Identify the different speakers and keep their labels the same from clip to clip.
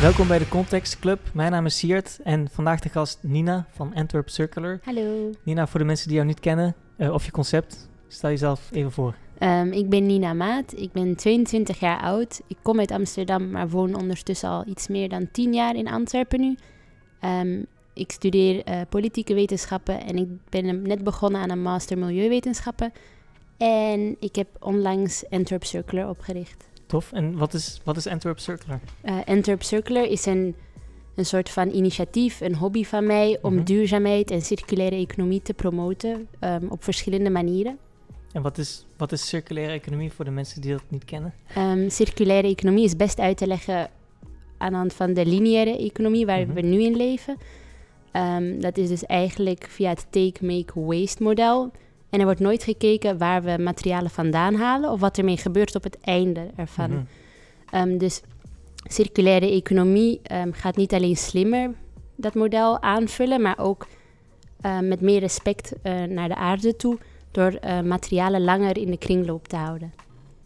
Speaker 1: Welkom bij de Context Club. Mijn naam is Siert en vandaag de gast Nina van Antwerp Circular.
Speaker 2: Hallo.
Speaker 1: Nina, voor de mensen die jou niet kennen uh, of je concept, stel jezelf even voor.
Speaker 2: Um, ik ben Nina Maat, ik ben 22 jaar oud. Ik kom uit Amsterdam, maar woon ondertussen al iets meer dan 10 jaar in Antwerpen nu. Um, ik studeer uh, politieke wetenschappen en ik ben net begonnen aan een master milieuwetenschappen. En ik heb onlangs Antwerp Circular opgericht.
Speaker 1: Tof. En wat is, wat is Antwerp Circular?
Speaker 2: Uh, Antwerp Circular is een, een soort van initiatief, een hobby van mij om mm -hmm. duurzaamheid en circulaire economie te promoten um, op verschillende manieren.
Speaker 1: En wat is, wat is circulaire economie voor de mensen die dat niet kennen?
Speaker 2: Um, circulaire economie is best uit te leggen aan de hand van de lineaire economie waar mm -hmm. we nu in leven. Um, dat is dus eigenlijk via het take, make, waste model. En er wordt nooit gekeken waar we materialen vandaan halen of wat ermee gebeurt op het einde ervan. Mm -hmm. um, dus circulaire economie um, gaat niet alleen slimmer dat model aanvullen, maar ook uh, met meer respect uh, naar de aarde toe door uh, materialen langer in de kringloop te houden.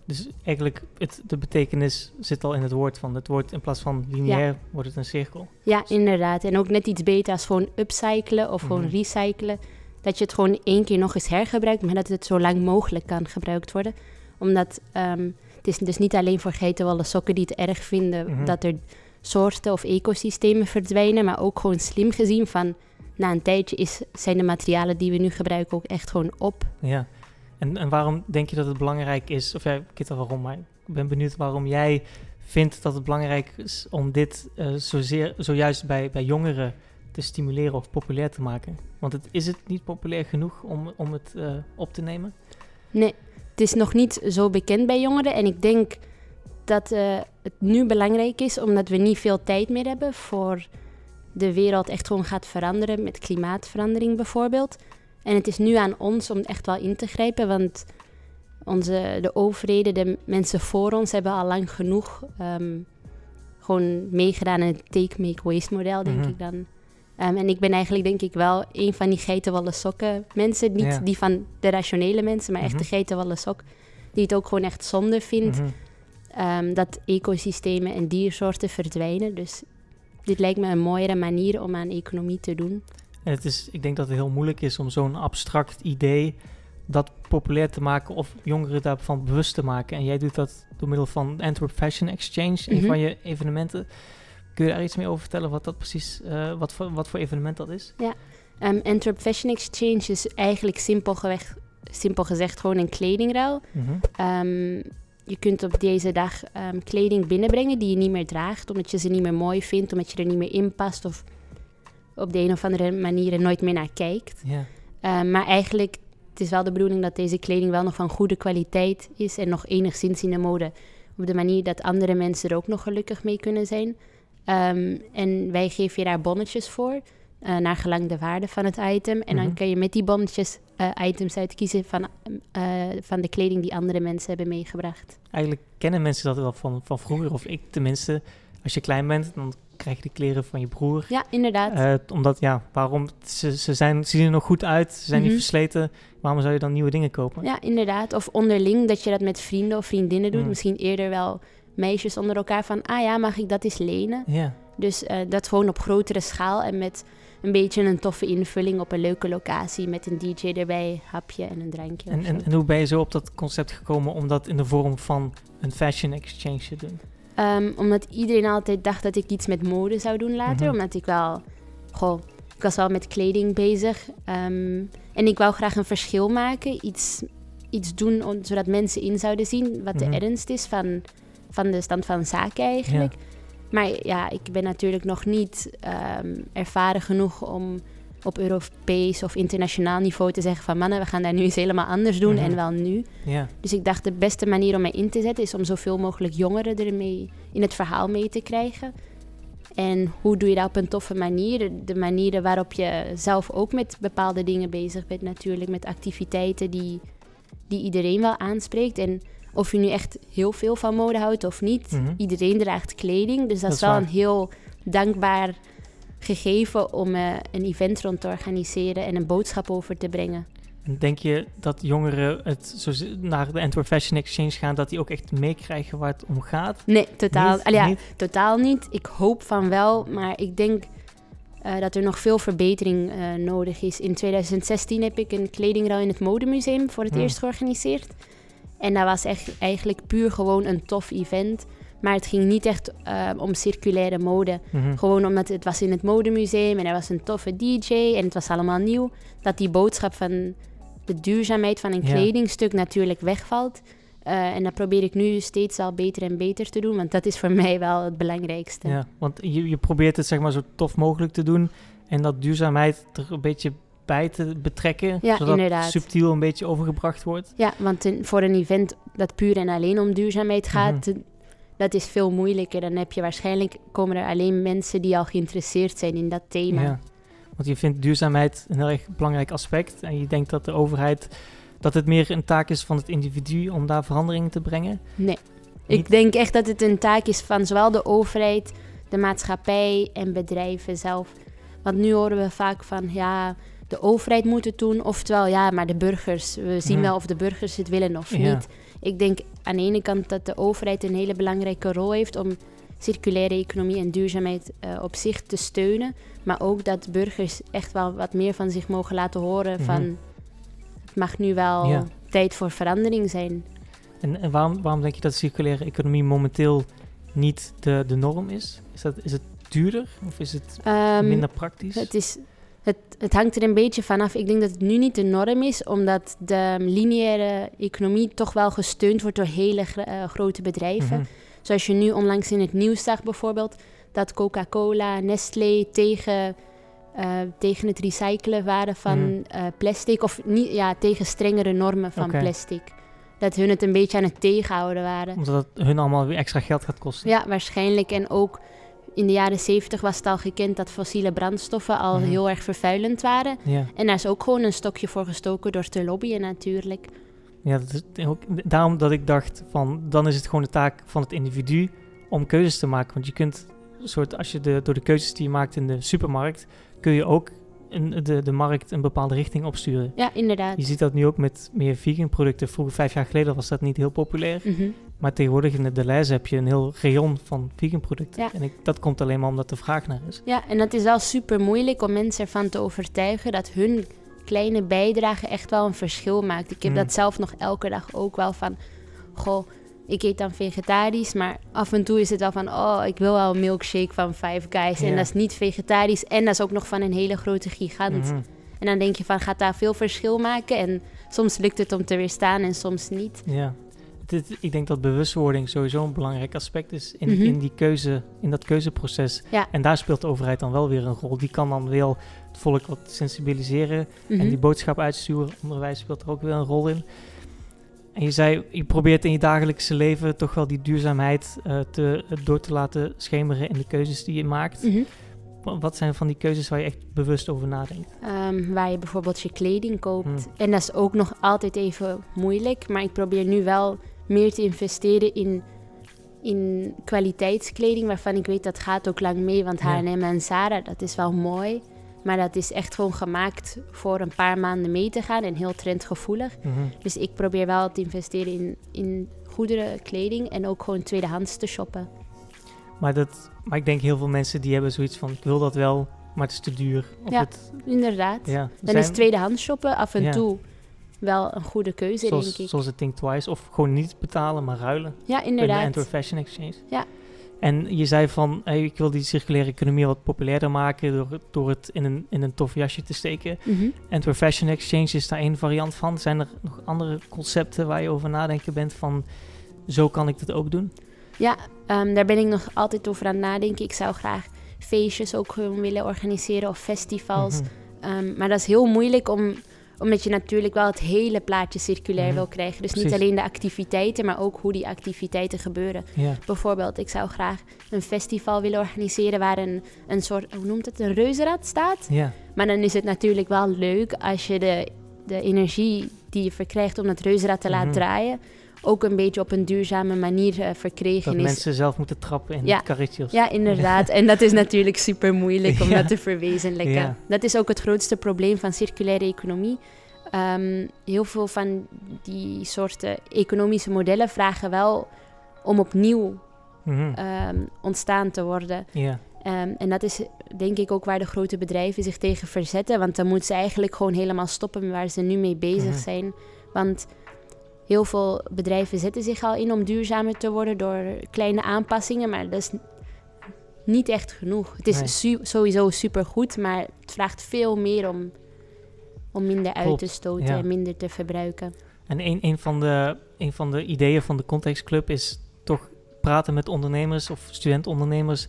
Speaker 1: Dus eigenlijk, het, de betekenis zit al in het woord van het woord in plaats van lineair ja. wordt het een cirkel.
Speaker 2: Ja, inderdaad. En ook net iets beter als gewoon upcyclen of gewoon mm -hmm. recyclen. Dat je het gewoon één keer nog eens hergebruikt, maar dat het zo lang mogelijk kan gebruikt worden. Omdat um, het is dus niet alleen voor geitenwolle sokken die het erg vinden mm -hmm. dat er soorten of ecosystemen verdwijnen, maar ook gewoon slim gezien van na een tijdje is, zijn de materialen die we nu gebruiken ook echt gewoon op.
Speaker 1: Ja. En, en waarom denk je dat het belangrijk is, of ja, ik weet al waarom, maar ik ben benieuwd waarom jij vindt dat het belangrijk is om dit uh, zozeer, zojuist bij, bij jongeren te stimuleren of populair te maken? Want het, is het niet populair genoeg om, om het uh, op te nemen?
Speaker 2: Nee, het is nog niet zo bekend bij jongeren. En ik denk dat uh, het nu belangrijk is, omdat we niet veel tijd meer hebben voor de wereld echt gewoon gaat veranderen, met klimaatverandering bijvoorbeeld. En het is nu aan ons om echt wel in te grijpen, want onze, de overheden, de mensen voor ons hebben al lang genoeg um, gewoon meegedaan in het take, make, waste model, denk mm-hmm. ik dan. Um, en ik ben eigenlijk denk ik wel een van die geitenwolle sokken mensen. Niet
Speaker 1: Ja.
Speaker 2: die van de rationele mensen, maar echt
Speaker 1: Mhm.
Speaker 2: de geitenwolle sok. Die het ook gewoon echt zonde vindt
Speaker 1: Mhm.
Speaker 2: um, dat ecosystemen en diersoorten verdwijnen. Dus dit lijkt me een mooiere manier om aan economie te doen.
Speaker 1: En het is, ik denk dat het heel moeilijk is om zo'n abstract idee dat populair te maken of jongeren daarvan bewust te maken. En jij doet dat door middel van Antwerp Fashion Exchange, een
Speaker 2: Mhm.
Speaker 1: van je evenementen. Kun je daar iets meer over vertellen wat dat precies, eh, wat, voor, wat voor evenement dat is?
Speaker 2: Um, Antwerp Fashion Exchange is eigenlijk simpel, gezegd gewoon een kledingruil.
Speaker 1: Mhm.
Speaker 2: Ehm, je kunt op deze dag ehm, kleding binnenbrengen die je niet meer draagt, omdat je ze niet meer mooi vindt, omdat je er niet meer in past of op de een of andere manier er nooit meer naar kijkt.
Speaker 1: Ja.
Speaker 2: Ehm, maar eigenlijk, het is wel de bedoeling dat deze kleding wel nog van goede kwaliteit is en nog enigszins in de mode. Op de manier dat andere mensen er ook nog gelukkig mee kunnen zijn. Ehm, en wij geven je daar bonnetjes voor, eh, naar gelang de waarde van het item. En
Speaker 1: Mhm.
Speaker 2: dan kun je met die bonnetjes eh, items uitkiezen van, eh, van de kleding die andere mensen hebben meegebracht.
Speaker 1: Eigenlijk kennen mensen dat wel van, van vroeger, of ik tenminste. Als je klein bent, dan krijg je de kleren van je broer.
Speaker 2: Ja, inderdaad.
Speaker 1: Omdat, ja, waarom? Ze, ze, zijn, ze zien er nog goed uit, ze zijn
Speaker 2: Mhm.
Speaker 1: niet versleten. Waarom zou je dan nieuwe dingen kopen?
Speaker 2: Ja, inderdaad. Of onderling, dat je dat met vrienden of vriendinnen doet.
Speaker 1: Mm.
Speaker 2: Misschien eerder wel meisjes onder elkaar van... ah ja, mag ik dat eens lenen?
Speaker 1: Ja.
Speaker 2: Dus eh, dat gewoon op grotere schaal en met een beetje een toffe invulling op een leuke locatie... met een DJ erbij, hapje en een drankje.
Speaker 1: En, en, hoe ben je zo op dat concept gekomen om dat in de vorm van een fashion exchange te doen?
Speaker 2: Ehm, omdat iedereen altijd dacht dat ik iets met mode zou doen later.
Speaker 1: Mhm.
Speaker 2: Omdat ik wel... Goh, ik was wel met kleding bezig. ehm, en ik wou graag een verschil maken. Iets, iets doen om- zodat mensen in zouden zien wat
Speaker 1: Mhm.
Speaker 2: de ernst is van, van de stand van zaken eigenlijk. Maar ja, ik ben natuurlijk nog niet ehm, ervaren genoeg om op Europees of internationaal niveau te zeggen van mannen, we gaan daar nu eens helemaal anders doen
Speaker 1: Mhm.
Speaker 2: en wel nu.
Speaker 1: Ja.
Speaker 2: Dus ik dacht de beste manier om mij in te zetten is om zoveel mogelijk jongeren ermee in het verhaal mee te krijgen. En hoe doe je dat op een toffe manier? De manieren waarop je zelf ook met bepaalde dingen bezig bent natuurlijk, met activiteiten die, die iedereen wel aanspreekt. En of je nu echt heel veel van mode houdt of niet,
Speaker 1: Mhm.
Speaker 2: iedereen draagt kleding. Dus dat,
Speaker 1: Dat
Speaker 2: is wel
Speaker 1: waar.
Speaker 2: een heel dankbaar gegeven om eh, een event rond te organiseren en een boodschap over te brengen.
Speaker 1: En denk je dat jongeren het zo naar de Antwerp Fashion Exchange gaan, dat die ook echt meekrijgen waar het om gaat?
Speaker 2: Nee, totaal,
Speaker 1: Niet?
Speaker 2: Ja,
Speaker 1: Niet?
Speaker 2: totaal niet. Ik hoop van wel, maar ik denk eh, dat er nog veel verbetering eh, nodig is. In 2016 heb ik een kledingruil in het Modemuseum voor het
Speaker 1: Hmm.
Speaker 2: eerst georganiseerd. En dat was echt eigenlijk puur gewoon een tof event. Maar het ging niet echt eh, om circulaire mode.
Speaker 1: Mhm.
Speaker 2: Gewoon omdat het was in het modemuseum en er was een toffe DJ en het was allemaal nieuw. Dat die boodschap van de duurzaamheid van een
Speaker 1: Ja.
Speaker 2: kledingstuk natuurlijk wegvalt. Eh, en dat probeer ik nu steeds al beter en beter te doen, want dat is voor mij wel het belangrijkste.
Speaker 1: Ja, want je, je probeert het zeg maar zo tof mogelijk te doen en dat duurzaamheid er een beetje bij te betrekken,
Speaker 2: Ja,
Speaker 1: zodat
Speaker 2: inderdaad.
Speaker 1: subtiel een beetje overgebracht wordt.
Speaker 2: Ja, want voor een event dat puur en alleen om duurzaamheid gaat,
Speaker 1: Mhm.
Speaker 2: eh, dat is veel moeilijker. Dan heb je waarschijnlijk komen er alleen mensen die al geïnteresseerd zijn in dat thema.
Speaker 1: Ja. Want je vindt duurzaamheid een heel erg belangrijk aspect en je denkt dat de overheid dat het meer een taak is van het individu om daar verandering te brengen.
Speaker 2: Nee.
Speaker 1: Niet?
Speaker 2: Ik denk echt dat het een taak is van zowel de overheid, de maatschappij en bedrijven zelf. Want nu horen we vaak van ja, de overheid moet het doen, oftewel ja, maar de burgers. We zien wel of de burgers het willen of
Speaker 1: Ja.
Speaker 2: niet. Ik denk aan de ene kant dat de overheid een hele belangrijke rol heeft om circulaire economie en duurzaamheid eh, op zich te steunen. Maar ook dat burgers echt wel wat meer van zich mogen laten horen
Speaker 1: Mhm.
Speaker 2: van het mag nu wel
Speaker 1: Ja.
Speaker 2: tijd voor verandering zijn.
Speaker 1: En, en waarom, waarom denk je dat circulaire economie momenteel niet de, de norm is? Is, dat, is het duurder of is het
Speaker 2: Ehm,
Speaker 1: minder praktisch?
Speaker 2: Het, is, het, het hangt er een beetje vanaf. Ik denk dat het nu niet de norm is, omdat de lineaire economie toch wel gesteund wordt door hele eh, grote bedrijven.
Speaker 1: Mhm.
Speaker 2: Zoals je nu onlangs in het nieuws zag bijvoorbeeld, dat Coca-Cola, Nestlé tegen, eh, tegen het recyclen waren van
Speaker 1: Mhm.
Speaker 2: eh, plastic. Of niet, ja, tegen strengere normen van plastic. Dat hun het een beetje aan het tegenhouden waren.
Speaker 1: Omdat het hun allemaal weer extra geld gaat kosten.
Speaker 2: Ja, waarschijnlijk. En ook in de jaren zeventig was het al gekend dat fossiele brandstoffen al
Speaker 1: Mhm.
Speaker 2: heel erg vervuilend waren.
Speaker 1: Ja,
Speaker 2: En daar is ook gewoon een stokje voor gestoken door te lobbyen natuurlijk.
Speaker 1: ja dat is ook, daarom dat ik dacht van dan is het gewoon de taak van het individu om keuzes te maken. Want je kunt soort, als je de, door de keuzes die je maakt in de supermarkt, kun je ook een, de, de markt een bepaalde richting opsturen.
Speaker 2: Ja, inderdaad.
Speaker 1: Je ziet dat nu ook met meer vegan producten. Vroeger, vijf jaar geleden, was dat niet heel populair.
Speaker 2: Mhm.
Speaker 1: Maar tegenwoordig in de Deleuze heb je een heel rayon van vegan producten.
Speaker 2: Ja.
Speaker 1: En ik, dat komt alleen maar omdat de vraag naar is.
Speaker 2: Ja, en dat is wel super moeilijk om mensen ervan te overtuigen dat hun kleine bijdrage echt wel een verschil maakt. Ik heb
Speaker 1: Mm.
Speaker 2: dat zelf nog elke dag ook wel van, goh, ik eet dan vegetarisch, maar af en toe is het wel van, oh, ik wil wel een milkshake van Five Guys.
Speaker 1: Ja.
Speaker 2: En dat is niet vegetarisch en dat is ook nog van een hele grote gigant.
Speaker 1: Mhm.
Speaker 2: En dan denk je van, gaat daar veel verschil maken? En soms lukt het om te weerstaan en soms niet.
Speaker 1: Ja. Dit, ik denk dat bewustwording sowieso een belangrijk aspect is in,
Speaker 2: Mhm.
Speaker 1: in, die keuze, in dat keuzeproces.
Speaker 2: Ja.
Speaker 1: En daar speelt de overheid dan wel weer een rol. Die kan dan wel het volk wat sensibiliseren en
Speaker 2: Mhm.
Speaker 1: die boodschap uitsturen. Onderwijs speelt er ook weer een rol in. En je zei, je probeert in je dagelijkse leven toch wel die duurzaamheid eh, te, door te laten schemeren in de keuzes die je maakt.
Speaker 2: Mhm.
Speaker 1: Wa- Wat zijn van die keuzes waar je echt bewust over nadenkt?
Speaker 2: Ehm, waar je bijvoorbeeld je kleding koopt.
Speaker 1: Hmm.
Speaker 2: En dat is ook nog altijd even moeilijk. Maar ik probeer nu wel meer te investeren in, in kwaliteitskleding. Waarvan ik weet dat gaat ook lang mee. Want
Speaker 1: Ja.
Speaker 2: H&M en Zara, dat is wel mooi. Maar dat is echt gewoon gemaakt voor een paar maanden mee te gaan. En heel trendgevoelig.
Speaker 1: Mhm.
Speaker 2: Dus ik probeer wel te investeren in, in goedere kleding. En ook gewoon tweedehands te shoppen.
Speaker 1: Maar, dat, maar ik denk heel veel mensen die hebben zoiets van, ik wil dat wel, maar het is te duur. Of
Speaker 2: Ja,
Speaker 1: het,
Speaker 2: Inderdaad.
Speaker 1: ja,
Speaker 2: Dan is tweedehands shoppen af en
Speaker 1: Ja.
Speaker 2: toe wel een goede keuze,
Speaker 1: zoals,
Speaker 2: denk ik.
Speaker 1: zoals het Think Twice. Of gewoon niet betalen, maar ruilen.
Speaker 2: Ja,
Speaker 1: Bij de
Speaker 2: inderdaad.
Speaker 1: Antwerp Fashion Exchange.
Speaker 2: Ja.
Speaker 1: En je zei van, hey, ik wil die circulaire economie wat populairder maken door, het- door het in een, in een tof jasje te steken.
Speaker 2: Mhm.
Speaker 1: Antwerp Fashion Exchange is daar één variant van. Zijn er nog andere concepten waar je over nadenken bent van, zo kan ik dat ook doen?
Speaker 2: Ja, ehm, daar ben ik nog altijd over aan nadenken. Ik zou graag feestjes ook willen organiseren of festivals.
Speaker 1: Mhm.
Speaker 2: Ehm, maar dat is heel moeilijk om, omdat je natuurlijk wel het hele plaatje circulair
Speaker 1: Mhm.
Speaker 2: wil krijgen. Dus niet alleen de activiteiten, maar ook hoe die activiteiten gebeuren.
Speaker 1: Ja.
Speaker 2: Bijvoorbeeld, ik zou graag een festival willen organiseren waar een, een soort, hoe noemt het, een reuzenrad staat.
Speaker 1: ja,
Speaker 2: Maar dan is het natuurlijk wel leuk als je de, de energie die je verkrijgt om dat reuzenrad te laten
Speaker 1: Mhm.
Speaker 2: draaien, ook een beetje op een duurzame manier eh, verkregen
Speaker 1: dat
Speaker 2: is.
Speaker 1: mensen zelf moeten trappen in
Speaker 2: Ja.
Speaker 1: het karretje.
Speaker 2: Ja, inderdaad. En dat is natuurlijk super moeilijk om
Speaker 1: Ja.
Speaker 2: dat te verwezenlijken.
Speaker 1: Ja.
Speaker 2: Dat is ook het grootste probleem van circulaire economie. ehm, heel veel van die soorten economische modellen vragen wel om opnieuw
Speaker 1: Mhm.
Speaker 2: ehm, ontstaan te worden.
Speaker 1: Ja,
Speaker 2: Ehm, en dat is denk ik ook waar de grote bedrijven zich tegen verzetten. Want dan moeten ze eigenlijk gewoon helemaal stoppen waar ze nu mee bezig
Speaker 1: Mhm.
Speaker 2: zijn. Want heel veel bedrijven zetten zich al in om duurzamer te worden door kleine aanpassingen. Maar dat is niet echt genoeg. Het is
Speaker 1: Nee.
Speaker 2: su- sowieso supergoed, maar het vraagt veel meer om, om minder uit te stoten
Speaker 1: ja.
Speaker 2: en minder te verbruiken.
Speaker 1: En een, een, van de, een van de ideeën van de Contextclub is toch praten met ondernemers of studentondernemers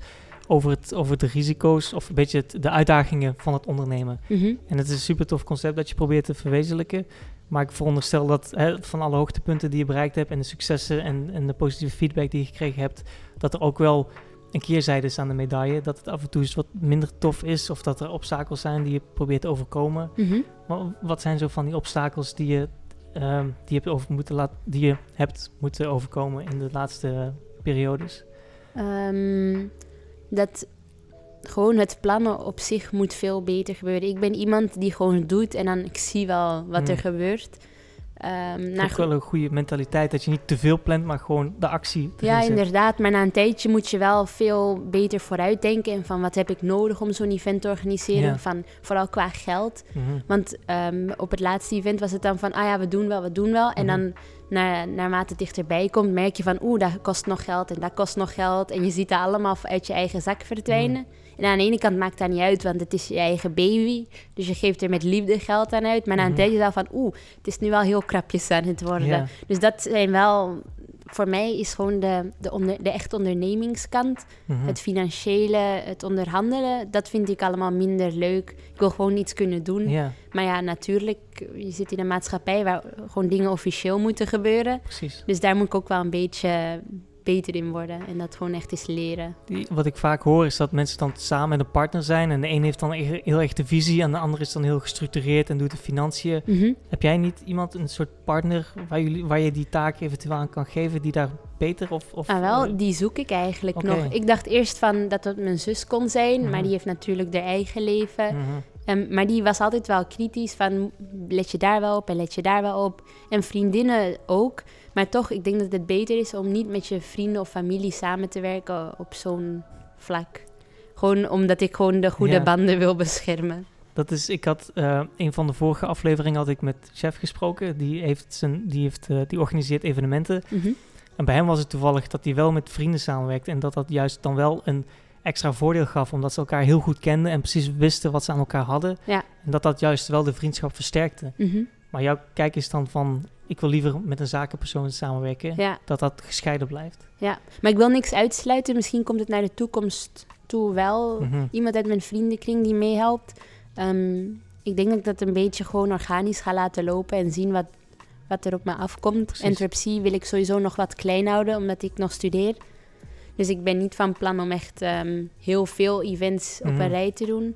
Speaker 1: over, het, over de risico's of een beetje het, de uitdagingen van het ondernemen.
Speaker 2: Mhm.
Speaker 1: En het is een super tof concept dat je probeert te verwezenlijken. Maar ik veronderstel dat hè, van alle hoogtepunten die je bereikt hebt en de successen en, en de positieve feedback die je gekregen hebt, dat er ook wel een keerzijde is aan de medaille. Dat het af en toe eens wat minder tof is of dat er obstakels zijn die je probeert te overkomen.
Speaker 2: Mhm.
Speaker 1: Maar wat zijn zo van die obstakels die je, ehm, die je, hebt, over moeten laat, die je hebt moeten overkomen in de laatste periodes?
Speaker 2: Ehm, dat gewoon het plannen op zich moet veel beter gebeuren. Ik ben iemand die gewoon doet en dan ik zie wel wat er
Speaker 1: Mm.
Speaker 2: gebeurt. Ehm,
Speaker 1: Het is
Speaker 2: naar
Speaker 1: ook wel een goede mentaliteit dat je niet te veel plant, maar gewoon de actie
Speaker 2: ja, inderdaad. Maar na een tijdje moet je wel veel beter vooruitdenken. En van wat heb ik nodig om zo'n event te organiseren?
Speaker 1: Ja.
Speaker 2: Van, vooral qua geld.
Speaker 1: Mhm.
Speaker 2: Want ehm, op het laatste event was het dan van... ah ja, we doen wel, we doen wel. En
Speaker 1: Mhm.
Speaker 2: dan na, naarmate het dichterbij komt... merk je van oeh, dat kost nog geld en dat kost nog geld. En je ziet dat allemaal uit je eigen zak verdwijnen.
Speaker 1: Mhm.
Speaker 2: En aan de ene kant maakt dat niet uit, want het is je eigen baby. Dus je geeft er met liefde geld aan uit. Maar na een tijdje het al van oeh, het is nu wel heel krapjes aan het worden. Dus dat zijn wel... Voor mij is gewoon de, de, onder, de echt ondernemingskant,
Speaker 1: Mhm.
Speaker 2: het financiële, het onderhandelen, dat vind ik allemaal minder leuk. Ik wil gewoon iets kunnen doen. Maar ja, natuurlijk, je zit in een maatschappij waar gewoon dingen officieel moeten gebeuren.
Speaker 1: precies.
Speaker 2: Dus daar moet ik ook wel een beetje beter in worden en dat gewoon echt eens leren.
Speaker 1: Die, wat ik vaak hoor is dat mensen dan samen met een partner zijn en de een heeft dan e- heel erg de visie en de ander is dan heel gestructureerd en doet de financiën.
Speaker 2: Mhm.
Speaker 1: Heb jij niet iemand, een soort partner waar, jullie, waar je die taak eventueel aan kan geven die daar beter of... of
Speaker 2: Ah, wel, die zoek ik eigenlijk nog. Ik dacht eerst van dat het mijn zus kon zijn,
Speaker 1: Mhm.
Speaker 2: maar die heeft natuurlijk haar eigen leven.
Speaker 1: mhm.
Speaker 2: Ehm, maar die was altijd wel kritisch van let je daar wel op en let je daar wel op. En vriendinnen ook. Maar toch, ik denk dat het beter is om niet met je vrienden of familie samen te werken op zo'n vlak. Gewoon omdat ik gewoon de goede
Speaker 1: Ja.
Speaker 2: banden wil beschermen.
Speaker 1: Dat is, ik had eh, een van de vorige afleveringen had ik met chef gesproken. Die heeft zijn, die heeft, eh, die organiseert evenementen.
Speaker 2: Mhm.
Speaker 1: En bij hem was het toevallig dat hij wel met vrienden samenwerkte. En dat dat juist dan wel een extra voordeel gaf. Omdat ze elkaar heel goed kenden en precies wisten wat ze aan elkaar hadden.
Speaker 2: Ja.
Speaker 1: En dat dat juist wel de vriendschap versterkte.
Speaker 2: Mhm.
Speaker 1: Maar jouw kijk is dan van, ik wil liever met een zakenpersoon samenwerken.
Speaker 2: Ja,
Speaker 1: Dat dat gescheiden blijft.
Speaker 2: ja, maar ik wil niks uitsluiten. Misschien komt het naar de toekomst toe wel.
Speaker 1: Mhm.
Speaker 2: Iemand uit mijn vriendenkring die meehelpt. Ehm, ik denk dat ik dat een beetje gewoon organisch ga laten lopen en zien wat, wat er op me afkomt.
Speaker 1: Precies.
Speaker 2: En Trapsie wil ik sowieso nog wat klein houden, omdat ik nog studeer. Dus ik ben niet van plan om echt ehm, heel veel events op
Speaker 1: Mhm.
Speaker 2: een rij te doen.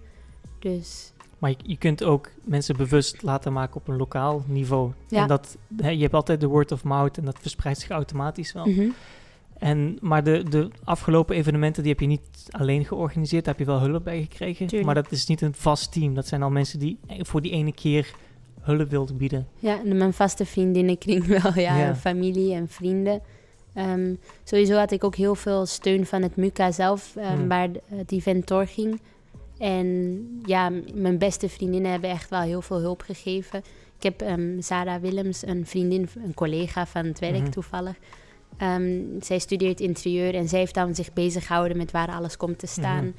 Speaker 2: Dus
Speaker 1: Maar je, je kunt ook mensen bewust laten maken op een lokaal niveau.
Speaker 2: Ja.
Speaker 1: En dat, hè, je hebt altijd de word of mouth en dat verspreidt zich automatisch wel.
Speaker 2: mhm.
Speaker 1: En, maar de, de afgelopen evenementen, die heb je niet alleen georganiseerd. Daar heb je wel hulp bij gekregen.
Speaker 2: Tuurlijk.
Speaker 1: Maar dat is niet een vast team. Dat zijn al mensen die voor die ene keer hulp wilden bieden.
Speaker 2: ja, en mijn vaste vriendinnenkring wel, ja,
Speaker 1: Ja.
Speaker 2: familie en vrienden. Ehm, sowieso had ik ook heel veel steun van het MUCA zelf, ehm,
Speaker 1: Hmm.
Speaker 2: waar het event doorging. En ja, mijn beste vriendinnen hebben echt wel heel veel hulp gegeven. Ik heb ehm Sarah Willems, een vriendin, een collega van het werk
Speaker 1: Mhm.
Speaker 2: toevallig. Ehm, zij studeert interieur en zij heeft dan zich bezig gehouden met waar alles komt te staan.
Speaker 1: Mhm.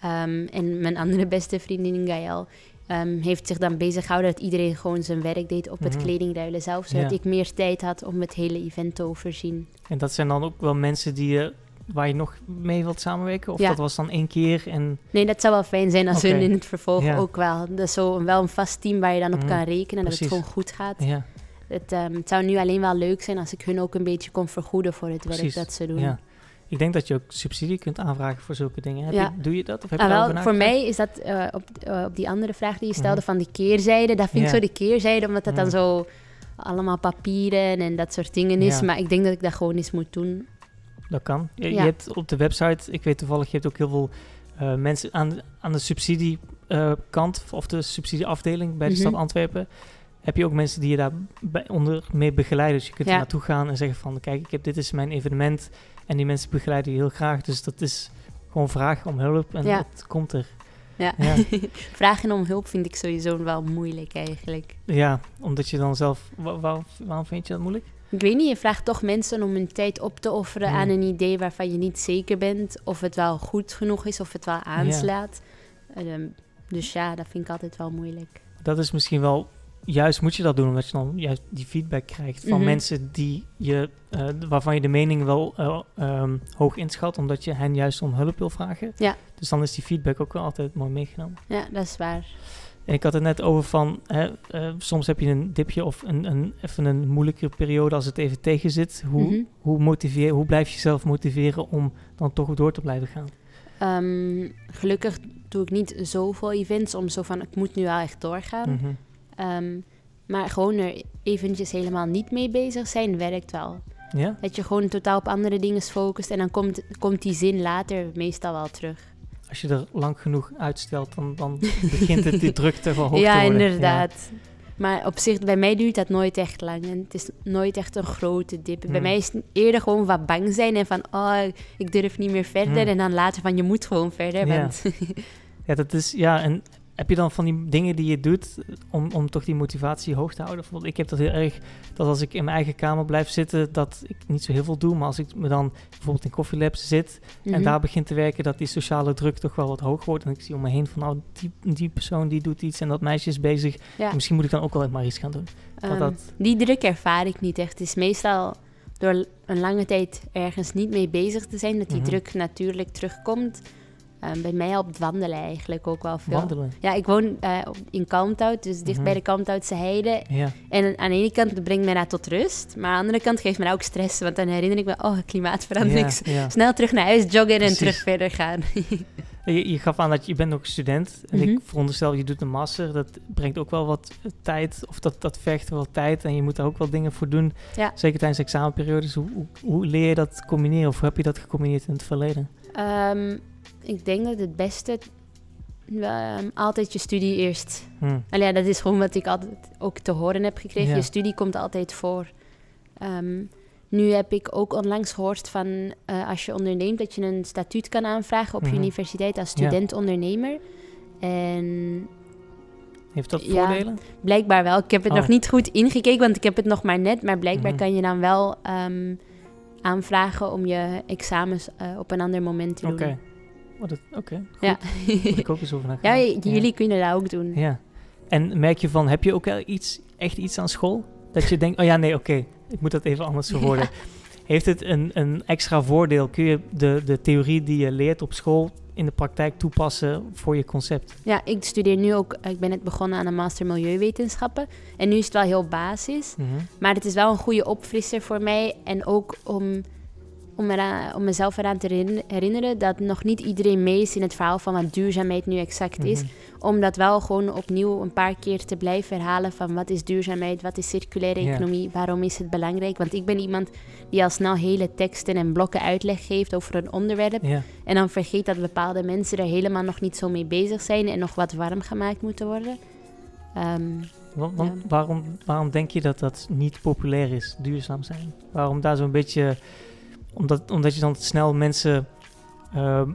Speaker 2: Ehm, en mijn andere beste vriendin, Gael, ehm, heeft zich dan bezig gehouden dat iedereen gewoon zijn werk deed op het
Speaker 1: Mhm.
Speaker 2: kledingruilen zelf. Zodat
Speaker 1: Ja.
Speaker 2: ik meer tijd had om het hele event te overzien.
Speaker 1: En dat zijn dan ook wel mensen die je, waar je nog mee wilt samenwerken? Of
Speaker 2: Ja.
Speaker 1: dat was dan één keer en...
Speaker 2: Nee, dat zou wel fijn zijn als hun in het vervolg
Speaker 1: Ja.
Speaker 2: ook wel. Dat is zo wel een vast team waar je dan op
Speaker 1: Mhm.
Speaker 2: kan rekenen. Dat
Speaker 1: Precies.
Speaker 2: het gewoon goed gaat.
Speaker 1: Ja,
Speaker 2: Het, ehm, het zou nu alleen wel leuk zijn als ik hun ook een beetje kon vergoeden voor het
Speaker 1: Precies.
Speaker 2: werk dat ze doen.
Speaker 1: ja. Ik denk dat je ook subsidie kunt aanvragen voor zulke dingen. Heb
Speaker 2: Ja.
Speaker 1: je, doe je dat? Of heb je
Speaker 2: Ah, wel, voor mij is dat eh, op, eh, op die andere vraag die je stelde
Speaker 1: Mhm.
Speaker 2: van die keerzijde. Dat vind ik zo de keerzijde, omdat dat
Speaker 1: Mhm.
Speaker 2: dan zo allemaal papieren en dat soort dingen is.
Speaker 1: Ja.
Speaker 2: Maar ik denk dat ik dat gewoon eens moet doen.
Speaker 1: Dat kan. Je, hebt op de website, ik weet toevallig, je hebt ook heel veel eh, mensen aan, aan de subsidiekant of de subsidieafdeling bij de
Speaker 2: Mhm.
Speaker 1: stad Antwerpen. heb je ook mensen die je daar bij, onder mee begeleiden. Dus je kunt
Speaker 2: Ja.
Speaker 1: er naartoe gaan en zeggen van, kijk, ik heb, dit is mijn evenement. En die mensen begeleiden je heel graag. Dus dat is gewoon vragen om hulp en
Speaker 2: Ja.
Speaker 1: het komt er.
Speaker 2: Ja.
Speaker 1: Ja.
Speaker 2: Vragen om hulp vind ik sowieso wel moeilijk eigenlijk.
Speaker 1: Ja, omdat je dan zelf... wa- wa- waarom vind je dat moeilijk?
Speaker 2: Ik weet niet, je vraagt toch mensen om hun tijd op te offeren aan een idee waarvan je niet zeker bent of het wel goed genoeg is, of het wel aanslaat. Ehm, dus ja, dat vind ik altijd wel moeilijk.
Speaker 1: Dat is misschien wel... Juist moet je dat doen, omdat je dan juist die feedback krijgt van
Speaker 2: Mhm.
Speaker 1: mensen die je, eh, waarvan je de mening wel eh, ehm, hoog inschat, omdat je hen juist om hulp wil vragen.
Speaker 2: Ja.
Speaker 1: Dus dan is die feedback ook wel altijd mooi meegenomen.
Speaker 2: Ja, dat is waar.
Speaker 1: En ik had het net over van, hè, eh, soms heb je een dipje of een, een, even een moeilijke periode als het even tegen zit. Hoe,
Speaker 2: Mhm.
Speaker 1: hoe, motiveer, hoe blijf je jezelf motiveren om dan toch door te blijven gaan?
Speaker 2: Ehm, gelukkig doe ik niet zoveel events om zo van, ik moet nu wel echt doorgaan.
Speaker 1: Mhm.
Speaker 2: Ehm, maar gewoon er eventjes helemaal niet mee bezig zijn, werkt wel.
Speaker 1: Ja?
Speaker 2: Dat je gewoon totaal op andere dingen focust en dan komt, komt die zin later meestal wel terug.
Speaker 1: Als je er lang genoeg uitstelt, dan, dan begint het die druk toch wel hoog
Speaker 2: ja,
Speaker 1: te worden.
Speaker 2: inderdaad. Maar op zich, bij mij duurt dat nooit echt lang. En het is nooit echt een grote dip. Bij
Speaker 1: Hmm.
Speaker 2: mij is het eerder gewoon wat bang zijn en van, oh, ik durf niet meer verder.
Speaker 1: Hmm.
Speaker 2: En dan later van, je moet gewoon verder.
Speaker 1: Ja.
Speaker 2: Want
Speaker 1: Ja, dat is, ja, en heb je dan van die dingen die je doet om, om toch die motivatie hoog te houden? Bijvoorbeeld, ik heb dat heel erg, dat als ik in mijn eigen kamer blijf zitten, dat ik niet zo heel veel doe. Maar als ik me dan bijvoorbeeld in Coffee Labs zit en
Speaker 2: Mhm.
Speaker 1: daar begin te werken, dat die sociale druk toch wel wat hoog wordt. En ik zie om me heen van, oh, die, die persoon die doet iets en dat meisje is bezig.
Speaker 2: Ja.
Speaker 1: Misschien moet ik dan ook wel maar iets gaan doen.
Speaker 2: Ehm,
Speaker 1: dat-
Speaker 2: Die druk ervaar ik niet echt. Het is meestal door een lange tijd ergens niet mee bezig te zijn, dat die
Speaker 1: Mhm.
Speaker 2: druk natuurlijk terugkomt. Ehm, bij mij helpt wandelen eigenlijk ook wel veel.
Speaker 1: Wandelen.
Speaker 2: Ja, ik woon eh, op- in Kalmthout, dus dicht
Speaker 1: Mhm.
Speaker 2: bij de Kalmthoutse heide.
Speaker 1: Ja,
Speaker 2: En aan de ene kant brengt mij dat tot rust, maar aan de andere kant geeft me dat ook stress. Want dan herinner ik me, oh, klimaatverandering.
Speaker 1: ja, ja.
Speaker 2: Snel terug naar huis joggen
Speaker 1: Precies.
Speaker 2: en terug verder gaan.
Speaker 1: Je, je gaf aan dat je, je bent ook student. En
Speaker 2: Mhm.
Speaker 1: ik veronderstel, je doet een master. Dat brengt ook wel wat tijd. Of dat, dat vergt wel tijd. En je moet daar ook wel dingen voor doen. Zeker tijdens examenperiodes. Hoe, hoe, hoe leer je dat combineren? Of hoe heb je dat gecombineerd in het verleden?
Speaker 2: Ehm, ik denk dat het beste ehm, altijd je studie eerst
Speaker 1: Hm.
Speaker 2: Allee, ja, dat is gewoon wat ik altijd ook te horen heb gekregen.
Speaker 1: Ja.
Speaker 2: Je studie komt altijd voor. Ehm, nu heb ik ook onlangs gehoord van eh, als je onderneemt, dat je een statuut kan aanvragen op
Speaker 1: Mhm.
Speaker 2: je universiteit als
Speaker 1: Ja.
Speaker 2: student-ondernemer. En
Speaker 1: Heeft dat
Speaker 2: Ja.
Speaker 1: voordelen?
Speaker 2: blijkbaar wel. Ik heb het
Speaker 1: Oh.
Speaker 2: nog niet goed ingekeken, want ik heb het nog maar net. Maar blijkbaar
Speaker 1: Mhm.
Speaker 2: kan je dan wel ehm, aanvragen om je examens eh, op een ander moment te doen.
Speaker 1: Oké. Oh, dat- Oké, goed.
Speaker 2: Ja.
Speaker 1: Ik ook eens over
Speaker 2: ja,
Speaker 1: nagaan.
Speaker 2: j- jullie kunnen dat ook doen.
Speaker 1: Ja. En merk je van, heb je ook iets, echt iets aan school? Dat je denkt, oh ja, nee, oké, ik moet dat even anders verwoorden. Heeft het een, een extra voordeel? Kun je de, de theorie die je leert op school in de praktijk toepassen voor je concept?
Speaker 2: Ja, ik studeer nu ook, ik ben net begonnen aan een master Milieuwetenschappen. En nu is het wel heel basis,
Speaker 1: Mhm.
Speaker 2: maar het is wel een goede opfrisser voor mij. En ook om, om, eraan, om mezelf eraan te herin- herinneren dat nog niet iedereen mee is in het verhaal van wat duurzaamheid nu exact is.
Speaker 1: Mhm.
Speaker 2: Om dat wel gewoon opnieuw een paar keer te blijven herhalen van wat is duurzaamheid, wat is circulaire economie, waarom is het belangrijk. Want ik ben iemand die al snel hele teksten en blokken uitleg geeft over een onderwerp. En dan vergeet dat bepaalde mensen er helemaal nog niet zo mee bezig zijn en nog wat warm gemaakt moeten worden. Ehm,
Speaker 1: Want, want
Speaker 2: Ja.
Speaker 1: waarom, waarom denk je dat dat niet populair is, duurzaam zijn? Waarom daar zo'n beetje... Omdat, omdat je dan snel mensen ehm,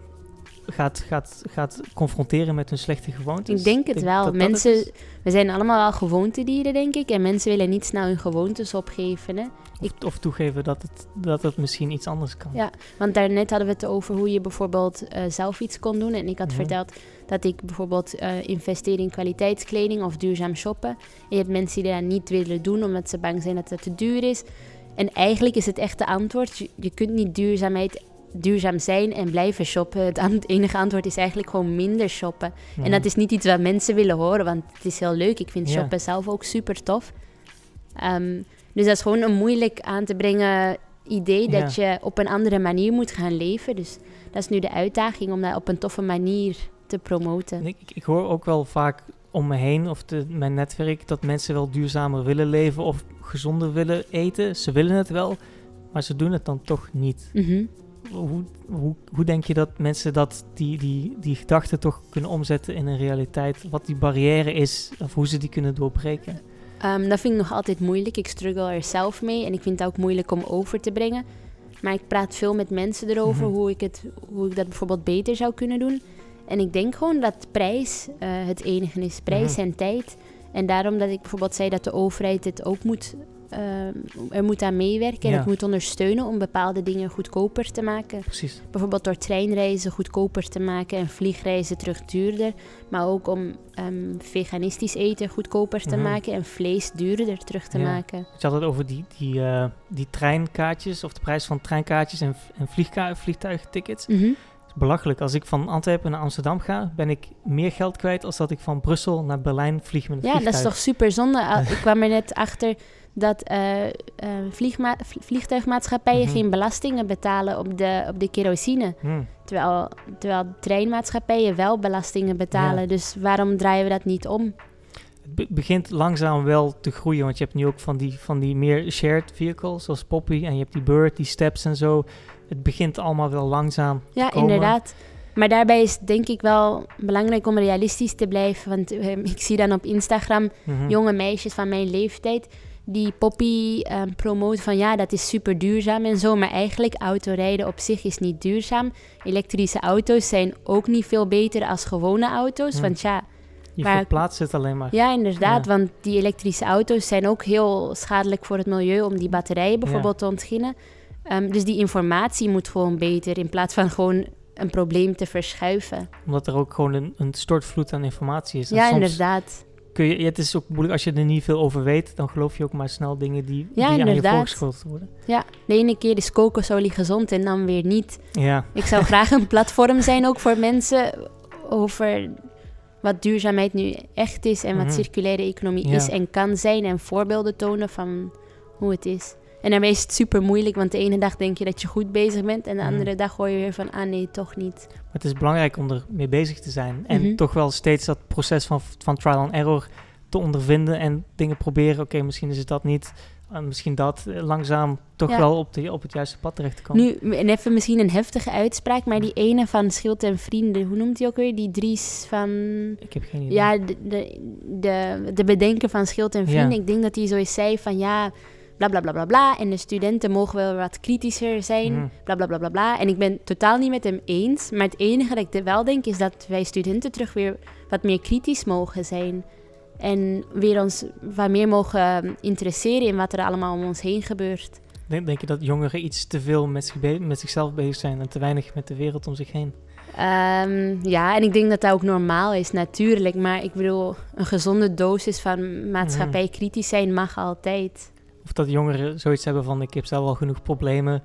Speaker 1: gaat, gaat, gaat confronteren met hun slechte gewoontes?
Speaker 2: ik denk het wel.
Speaker 1: dat dat het
Speaker 2: mensen, we zijn allemaal wel gewoontedieren, denk ik. En mensen willen niet snel hun gewoontes opgeven. Hè?
Speaker 1: Of, of toegeven dat het, dat het misschien iets anders kan.
Speaker 2: Ja, Want daarnet hadden we het over hoe je bijvoorbeeld eh, zelf iets kon doen. En ik had
Speaker 1: Mhm.
Speaker 2: verteld dat ik bijvoorbeeld eh investeer in kwaliteitskleding of duurzaam shoppen. En je hebt mensen die dat niet willen doen omdat ze bang zijn dat het te duur is. En eigenlijk is het echte antwoord, je, je kunt niet duurzaamheid, duurzaam zijn en blijven shoppen. Het enige antwoord is eigenlijk gewoon minder shoppen. En
Speaker 1: Mhm.
Speaker 2: dat is niet iets wat mensen willen horen, want het is heel leuk. Ik vind
Speaker 1: Ja.
Speaker 2: shoppen zelf ook super tof. Ehm, dus dat is gewoon een moeilijk aan te brengen idee dat je op een andere manier moet gaan leven. Dus dat is nu de uitdaging om dat op een toffe manier te promoten.
Speaker 1: En Ik, ik, ik hoor ook wel vaak om me heen, of de, mijn netwerk, dat mensen wel duurzamer willen leven of gezonder willen eten. Ze willen het wel, maar ze doen het dan toch niet.
Speaker 2: Mhm.
Speaker 1: Hoe, hoe, hoe denk je dat mensen dat, die, die, die gedachten toch kunnen omzetten in een realiteit? Wat die barrière is, of hoe ze die kunnen doorbreken?
Speaker 2: Ehm, dat vind ik nog altijd moeilijk. Ik struggle er zelf mee en ik vind het ook moeilijk om over te brengen. Maar ik praat veel met mensen erover
Speaker 1: Mhm.
Speaker 2: hoe, ik het, hoe ik dat bijvoorbeeld beter zou kunnen doen. En ik denk gewoon dat prijs eh, het enige is. Prijs
Speaker 1: Mhm.
Speaker 2: en tijd. En daarom dat ik bijvoorbeeld zei dat de overheid het ook moet, ehm, er moet aan meewerken en het moet ondersteunen om bepaalde dingen goedkoper te maken.
Speaker 1: Precies.
Speaker 2: Bijvoorbeeld door treinreizen goedkoper te maken en vliegreizen terug duurder. Maar ook om ehm, veganistisch eten goedkoper te
Speaker 1: Mhm.
Speaker 2: maken en vlees duurder terug te
Speaker 1: Ja.
Speaker 2: maken.
Speaker 1: Je had het over die, die, eh, die treinkaartjes, of de prijs van treinkaartjes en, en vliegtuigtickets. Is belachelijk. Als ik van Antwerpen naar Amsterdam ga, ben ik meer geld kwijt als dat ik van Brussel naar Berlijn vlieg met een
Speaker 2: Ja, dat is toch super zonde. Al- Ik kwam er net achter dat eh, vliegma- vl- vliegtuigmaatschappijen
Speaker 1: Mhm.
Speaker 2: geen belastingen betalen op de, op de kerosine.
Speaker 1: Hm.
Speaker 2: Terwijl, terwijl treinmaatschappijen wel belastingen betalen.
Speaker 1: Ja.
Speaker 2: Dus waarom draaien we dat niet om?
Speaker 1: Het be- begint langzaam wel te groeien, want je hebt nu ook van die, van die meer shared vehicles, zoals Poppy, en je hebt die Bird, die Steps en zo. Het begint allemaal wel langzaam
Speaker 2: Ja, inderdaad. Maar daarbij is denk ik wel belangrijk om realistisch te blijven. Want eh, ik zie dan op Instagram
Speaker 1: Mhm.
Speaker 2: jonge meisjes van mijn leeftijd die Poppy ehm, promoten van ja, dat is super duurzaam en zo. Maar eigenlijk autorijden op zich is niet duurzaam. Elektrische auto's zijn ook niet veel beter als gewone auto's. Want ja,
Speaker 1: Je
Speaker 2: maar-
Speaker 1: verplaatst het alleen maar.
Speaker 2: ja, inderdaad.
Speaker 1: Ja.
Speaker 2: Want die elektrische auto's zijn ook heel schadelijk voor het milieu om die batterijen bijvoorbeeld te ontginnen. Ehm, dus die informatie moet gewoon beter in plaats van gewoon een probleem te verschuiven.
Speaker 1: Omdat er ook gewoon een, een stortvloed aan informatie is. En
Speaker 2: ja, inderdaad.
Speaker 1: kun je, het is ook moeilijk als je er niet veel over weet, dan geloof je ook maar snel dingen die,
Speaker 2: Ja,
Speaker 1: die aan je voorgeschoteld worden.
Speaker 2: Ja, de ene keer is kokosolie gezond en dan weer niet.
Speaker 1: Ja,
Speaker 2: Ik zou graag een platform zijn ook voor mensen over wat duurzaamheid nu echt is en wat
Speaker 1: Mhm.
Speaker 2: circulaire economie
Speaker 1: Ja.
Speaker 2: is en kan zijn en voorbeelden tonen van hoe het is. En daarbij is het super moeilijk, want de ene dag denk je dat je goed bezig bent en de
Speaker 1: Mhm.
Speaker 2: andere dag hoor je weer van, ah nee, toch niet.
Speaker 1: maar het is belangrijk om er mee bezig te zijn. En
Speaker 2: Mhm.
Speaker 1: toch wel steeds dat proces van, van trial and error te ondervinden en dingen proberen. Oké, misschien is het dat niet, eh, misschien dat. eh, langzaam toch
Speaker 2: Ja.
Speaker 1: wel op, de, op het juiste pad terecht te komen.
Speaker 2: Nu, en even misschien een heftige uitspraak, maar die ene van Schild en Vrienden, hoe noemt die ook weer? Die Dries van...
Speaker 1: Ik heb geen idee.
Speaker 2: Ja, de, de, de, de bedenken van Schild en Vrienden.
Speaker 1: Ja.
Speaker 2: Ik denk dat hij zoiets zei van ja, bla bla bla bla bla. En de studenten mogen wel wat kritischer zijn,
Speaker 1: Mhm.
Speaker 2: bla bla bla bla bla. En ik ben het totaal niet met hem eens. Maar het enige dat ik wel denk is dat wij studenten terug weer wat meer kritisch mogen zijn. En weer ons wat meer mogen interesseren in wat er allemaal om ons heen gebeurt.
Speaker 1: Denk, denk je dat jongeren iets te veel met, zich met zichzelf bezig zijn en te weinig met de wereld om zich heen?
Speaker 2: Ehm, ja, en ik denk dat dat ook normaal is, natuurlijk. Maar ik bedoel, een gezonde dosis van maatschappij kritisch zijn mag altijd.
Speaker 1: Of dat jongeren zoiets hebben van ik heb zelf al genoeg problemen.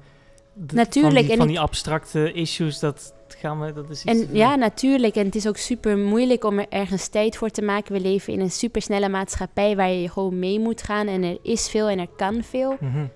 Speaker 2: Natuurlijk,
Speaker 1: Van die,
Speaker 2: en
Speaker 1: van die abstracte issues, dat gaan we, dat is iets
Speaker 2: En
Speaker 1: veel.
Speaker 2: ja, natuurlijk. En het is ook super moeilijk om er ergens tijd voor te maken. We leven in een supersnelle maatschappij waar je gewoon mee moet gaan. En er is veel en er kan veel.
Speaker 1: Mhm.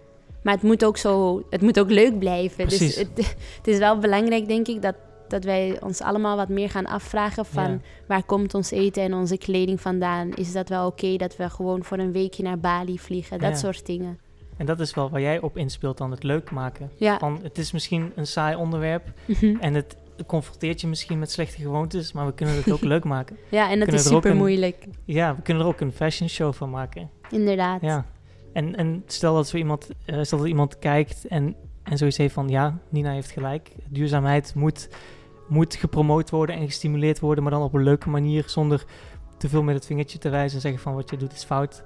Speaker 2: Maar het moet ook, zo, het moet ook leuk blijven.
Speaker 1: Precies.
Speaker 2: Dus het, het is wel belangrijk, denk ik, dat, dat wij ons allemaal wat meer gaan afvragen van
Speaker 1: Ja.
Speaker 2: waar komt ons eten en onze kleding vandaan? Is dat wel oké dat we gewoon voor een weekje naar Bali vliegen? Dat
Speaker 1: Ja.
Speaker 2: soort dingen.
Speaker 1: En dat is wel waar jij op inspeelt dan het leuk maken.
Speaker 2: Ja.
Speaker 1: Van, het is misschien een saai onderwerp
Speaker 2: Mhm.
Speaker 1: en het confronteert je misschien met slechte gewoontes, maar we kunnen het ook leuk maken.
Speaker 2: ja, en dat is
Speaker 1: er
Speaker 2: super
Speaker 1: een-
Speaker 2: moeilijk.
Speaker 1: Ja, we kunnen er ook een fashion show van maken.
Speaker 2: Inderdaad.
Speaker 1: Ja. En, en stel dat zo iemand, eh, stel dat iemand kijkt en, en zoiets heeft van ja, Nina heeft gelijk. Duurzaamheid moet, moet gepromoot worden en gestimuleerd worden, maar dan op een leuke manier, zonder te veel met het vingertje te wijzen en zeggen van wat je doet is fout.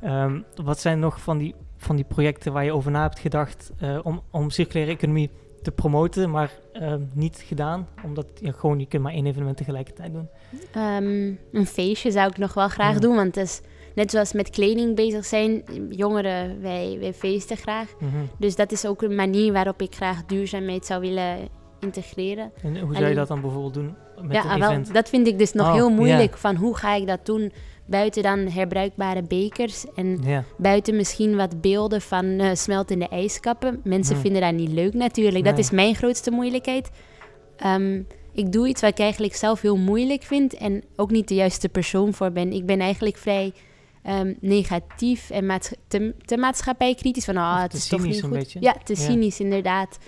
Speaker 1: Ehm, wat zijn nog van die, van die projecten waar je over na hebt gedacht eh, om, om circulaire economie te promoten, maar ehm, niet gedaan? Omdat je gewoon, je kunt maar één evenement tegelijkertijd doen.
Speaker 2: Ehm, een feestje zou ik nog wel graag doen, want het is net zoals met kleding bezig zijn. Jongeren, wij, wij feesten graag.
Speaker 1: Mhm.
Speaker 2: Dus dat is ook een manier waarop ik graag duurzaamheid zou willen integreren.
Speaker 1: En hoe zou je dat dan bijvoorbeeld doen met
Speaker 2: ja,
Speaker 1: een
Speaker 2: ah, wel,
Speaker 1: event?
Speaker 2: dat vind ik dus nog
Speaker 1: Oh,
Speaker 2: heel moeilijk. Van hoe ga ik dat doen buiten dan herbruikbare bekers en buiten misschien wat beelden van eh, smeltende ijskappen. Mensen vinden dat niet leuk natuurlijk. Dat is mijn grootste moeilijkheid. Ehm, ik doe iets wat ik eigenlijk zelf heel moeilijk vind en ook niet de juiste persoon voor ben. Ik ben eigenlijk vrij ehm, negatief en maats- te, te maatschappijkritisch. Van, ah,
Speaker 1: Of
Speaker 2: het is toch niet goed.
Speaker 1: beetje.
Speaker 2: Ja, te cynisch inderdaad.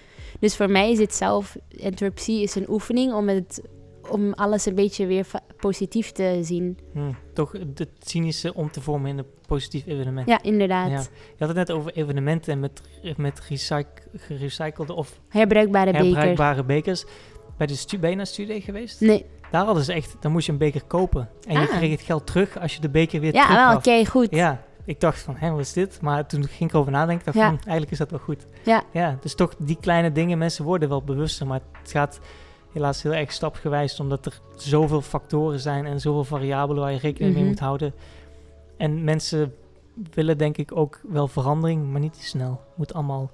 Speaker 2: Dus voor mij is het zelf, entropie is een oefening om het om alles een beetje weer positief te zien.
Speaker 1: Hm, toch het cynische om te vormen in een positief evenement.
Speaker 2: Ja, inderdaad.
Speaker 1: Ja. Je had het net over evenementen en met, met recyc- gerecyclede of
Speaker 2: Herbruikbare
Speaker 1: herbruikbare bekers. Bij de stu naar studie geweest?
Speaker 2: Nee.
Speaker 1: Daar hadden ze echt, dan moest je een beker kopen. En je
Speaker 2: Ah.
Speaker 1: kreeg het geld terug als je de beker weer
Speaker 2: Ja, wel,
Speaker 1: gaf.
Speaker 2: oké, goed.
Speaker 1: Ja, ik dacht van, hé, wat is dit? Maar toen ging ik over nadenken, dacht
Speaker 2: Ja.
Speaker 1: van, hm, eigenlijk is dat wel goed.
Speaker 2: Ja.
Speaker 1: Ja, dus toch die kleine dingen, mensen worden wel bewuster, maar het gaat helaas heel erg stapgewijs, omdat er zoveel factoren zijn en zoveel variabelen waar je rekening mee
Speaker 2: Mhm.
Speaker 1: moet houden. En mensen willen denk ik ook wel verandering, maar niet te snel. Het moet allemaal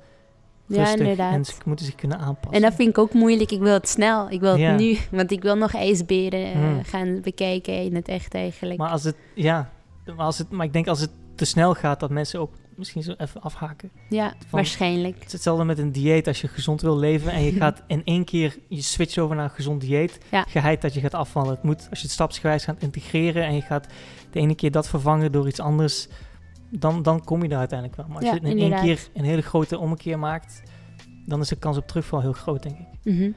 Speaker 2: Ja,
Speaker 1: rustig
Speaker 2: inderdaad.
Speaker 1: en ze moeten zich kunnen aanpassen.
Speaker 2: En dat vind ik ook moeilijk. Ik wil het snel. Ik wil het
Speaker 1: Ja.
Speaker 2: nu. Want ik wil nog ijsberen eh,
Speaker 1: Hmm.
Speaker 2: gaan bekijken in het echt eigenlijk.
Speaker 1: Maar als het, ja, maar, als het, maar ik denk als het te snel gaat, dat mensen ook misschien zo even afhaken.
Speaker 2: ja,
Speaker 1: van-
Speaker 2: waarschijnlijk.
Speaker 1: Het is hetzelfde met een dieet. Als je gezond wil leven en je gaat in één keer je switch over naar een gezond dieet,
Speaker 2: Ja.
Speaker 1: geheid dat je gaat afvallen. Het moet, als je het stapsgewijs gaat integreren en je gaat de ene keer dat vervangen door iets anders, dan, dan kom je daar uiteindelijk wel. Maar als
Speaker 2: Ja,
Speaker 1: je het in
Speaker 2: inderdaad.
Speaker 1: één keer een hele grote ommekeer maakt, dan is de kans op terugval heel groot, denk ik.
Speaker 2: Mhm.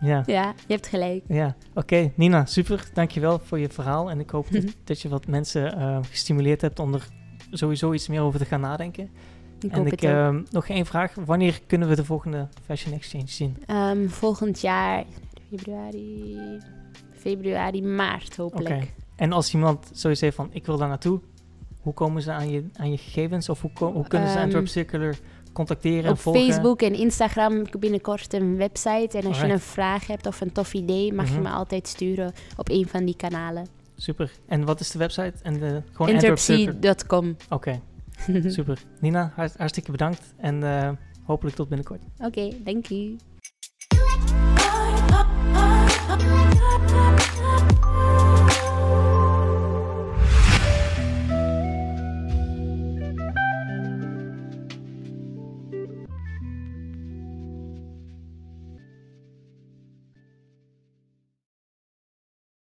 Speaker 1: Ja,
Speaker 2: Ja, je hebt gelijk.
Speaker 1: ja. oké. Nina, super. Dankjewel voor je verhaal. En ik hoop dat, dat je wat mensen eh, gestimuleerd hebt om er sowieso iets meer over te gaan nadenken.
Speaker 2: Ik
Speaker 1: en ik, ehm, nog één vraag. Wanneer kunnen we de volgende Fashion Exchange zien?
Speaker 2: Ehm, volgend jaar, februari, februari, maart hopelijk.
Speaker 1: Oké. En als iemand sowieso heeft van, ik wil daar naartoe, hoe komen ze aan je, aan je gegevens? Of hoe, hoe kunnen ze
Speaker 2: Ehm,
Speaker 1: Antwerp Circular contacteren en
Speaker 2: Op
Speaker 1: volgen?
Speaker 2: Facebook en Instagram heb ik binnenkort een website. En als je een vraag hebt of een tof idee, mag
Speaker 1: Mhm.
Speaker 2: je me altijd sturen op een van die kanalen.
Speaker 1: Super. En wat is de website? En de, gewoon Antwerp Circular?
Speaker 2: Interpsy.com.
Speaker 1: Oké, super. Nina, hart- hartstikke bedankt. En eh, hopelijk tot binnenkort.
Speaker 2: Oké, thank you.
Speaker 3: Thank you.